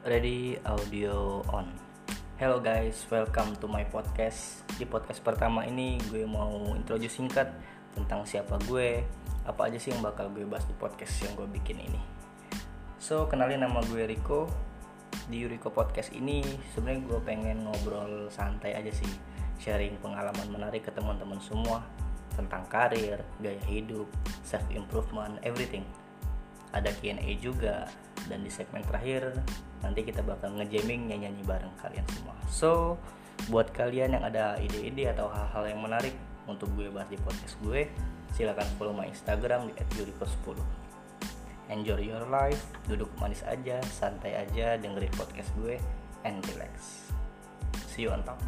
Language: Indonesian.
Ready audio on. Hello guys, welcome to my podcast. Di podcast pertama ini gue mau introduce singkat tentang siapa gue, apa aja sih yang bakal gue bahas di podcast yang gue bikin ini. So, kenalin nama gue Rico. Di Rico Podcast ini sebenarnya gue pengen ngobrol santai aja sih, sharing pengalaman menarik ke teman-teman semua tentang karir, gaya hidup, self improvement, everything. Ada Q&A juga dan di segmen terakhir nanti kita bakal ngejamming nyanyi bareng kalian semua. So buat kalian yang ada ide-ide atau hal-hal yang menarik untuk gue bahas di podcast gue silahkan follow my instagram di @yuriko10 enjoy your life duduk manis aja santai aja dengerin podcast gue and relax. See you on top